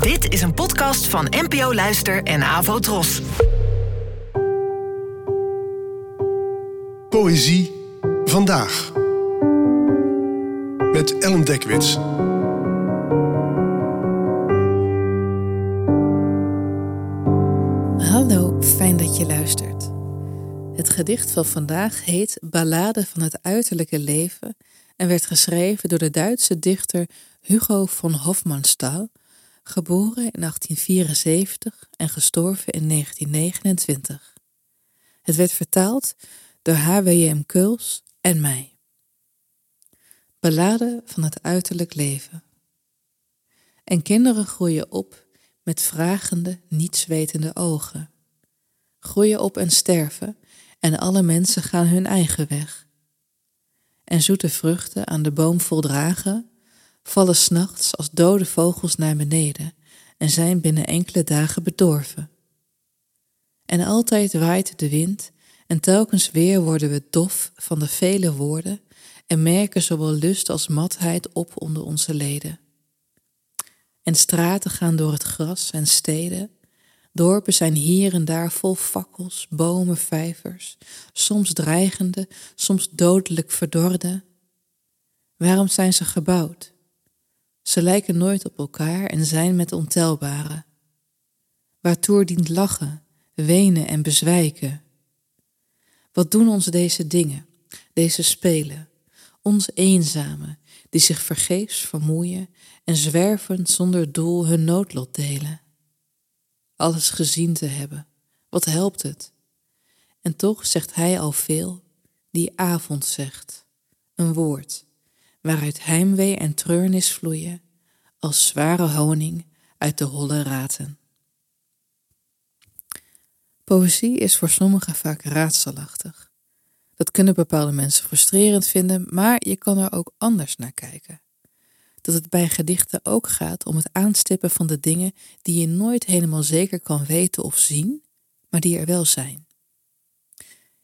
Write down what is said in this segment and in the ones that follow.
Dit is een podcast van NPO Luister en Avo Tros. Poëzie vandaag. Met Ellen Dekwits. Hallo, fijn dat je luistert. Het gedicht van vandaag heet Ballade van het uiterlijke leven en werd geschreven door de Duitse dichter Hugo von Hofmannsthal, geboren in 1874 en gestorven in 1929. Het werd vertaald door H.W.M. Kuls en mij. Ballade van het uiterlijk leven. En kinderen groeien op met vragende, nietswetende ogen. Groeien op en sterven, en alle mensen gaan hun eigen weg. En zoete vruchten aan de boom voldragen, vallen s'nachts als dode vogels naar beneden en zijn binnen enkele dagen bedorven. En altijd waait de wind en telkens weer worden we dof van de vele woorden en merken zowel lust als matheid op onder onze leden. En straten gaan door het gras en steden. Dorpen zijn hier en daar vol fakkels, bomen, vijvers, soms dreigende, soms dodelijk verdorde. Waarom zijn ze gebouwd? Ze lijken nooit op elkaar en zijn met ontelbare. Waartoe dient lachen, wenen en bezwijken? Wat doen ons deze dingen, deze spelen, ons eenzame, die zich vergeefs vermoeien en zwervend zonder doel hun noodlot delen? Alles gezien te hebben, wat helpt het? En toch zegt hij al veel, die avond zegt, een woord, waaruit heimwee en treurnis vloeien, als zware honing uit de holle raten. Poëzie is voor sommigen vaak raadselachtig. Dat kunnen bepaalde mensen frustrerend vinden, maar je kan er ook anders naar kijken. Dat het bij gedichten ook gaat om het aanstippen van de dingen die je nooit helemaal zeker kan weten of zien, maar die er wel zijn.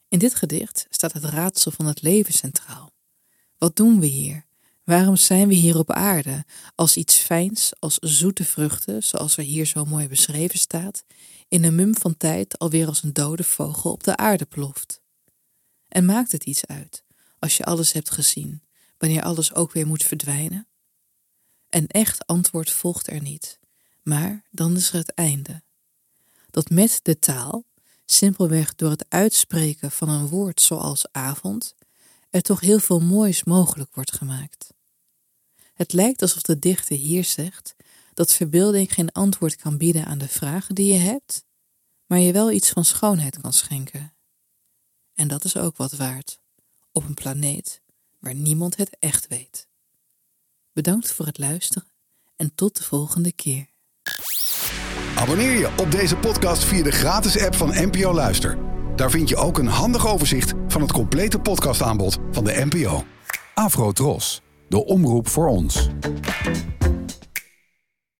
In dit gedicht staat het raadsel van het leven centraal. Wat doen we hier? Waarom zijn we hier op aarde als iets fijns, als zoete vruchten, zoals er hier zo mooi beschreven staat, in een mum van tijd alweer als een dode vogel op de aarde ploft? En maakt het iets uit, als je alles hebt gezien, wanneer alles ook weer moet verdwijnen? Een echt antwoord volgt er niet, maar dan is er het einde. Dat met de taal, simpelweg door het uitspreken van een woord zoals avond, er toch heel veel moois mogelijk wordt gemaakt. Het lijkt alsof de dichter hier zegt dat verbeelding geen antwoord kan bieden aan de vragen die je hebt, maar je wel iets van schoonheid kan schenken. En dat is ook wat waard, op een planeet waar niemand het echt weet. Bedankt voor het luisteren en tot de volgende keer. Abonneer je op deze podcast via de gratis app van NPO Luister. Daar vind je ook een handig overzicht van het complete podcastaanbod van de NPO. Afro Tros, de omroep voor ons.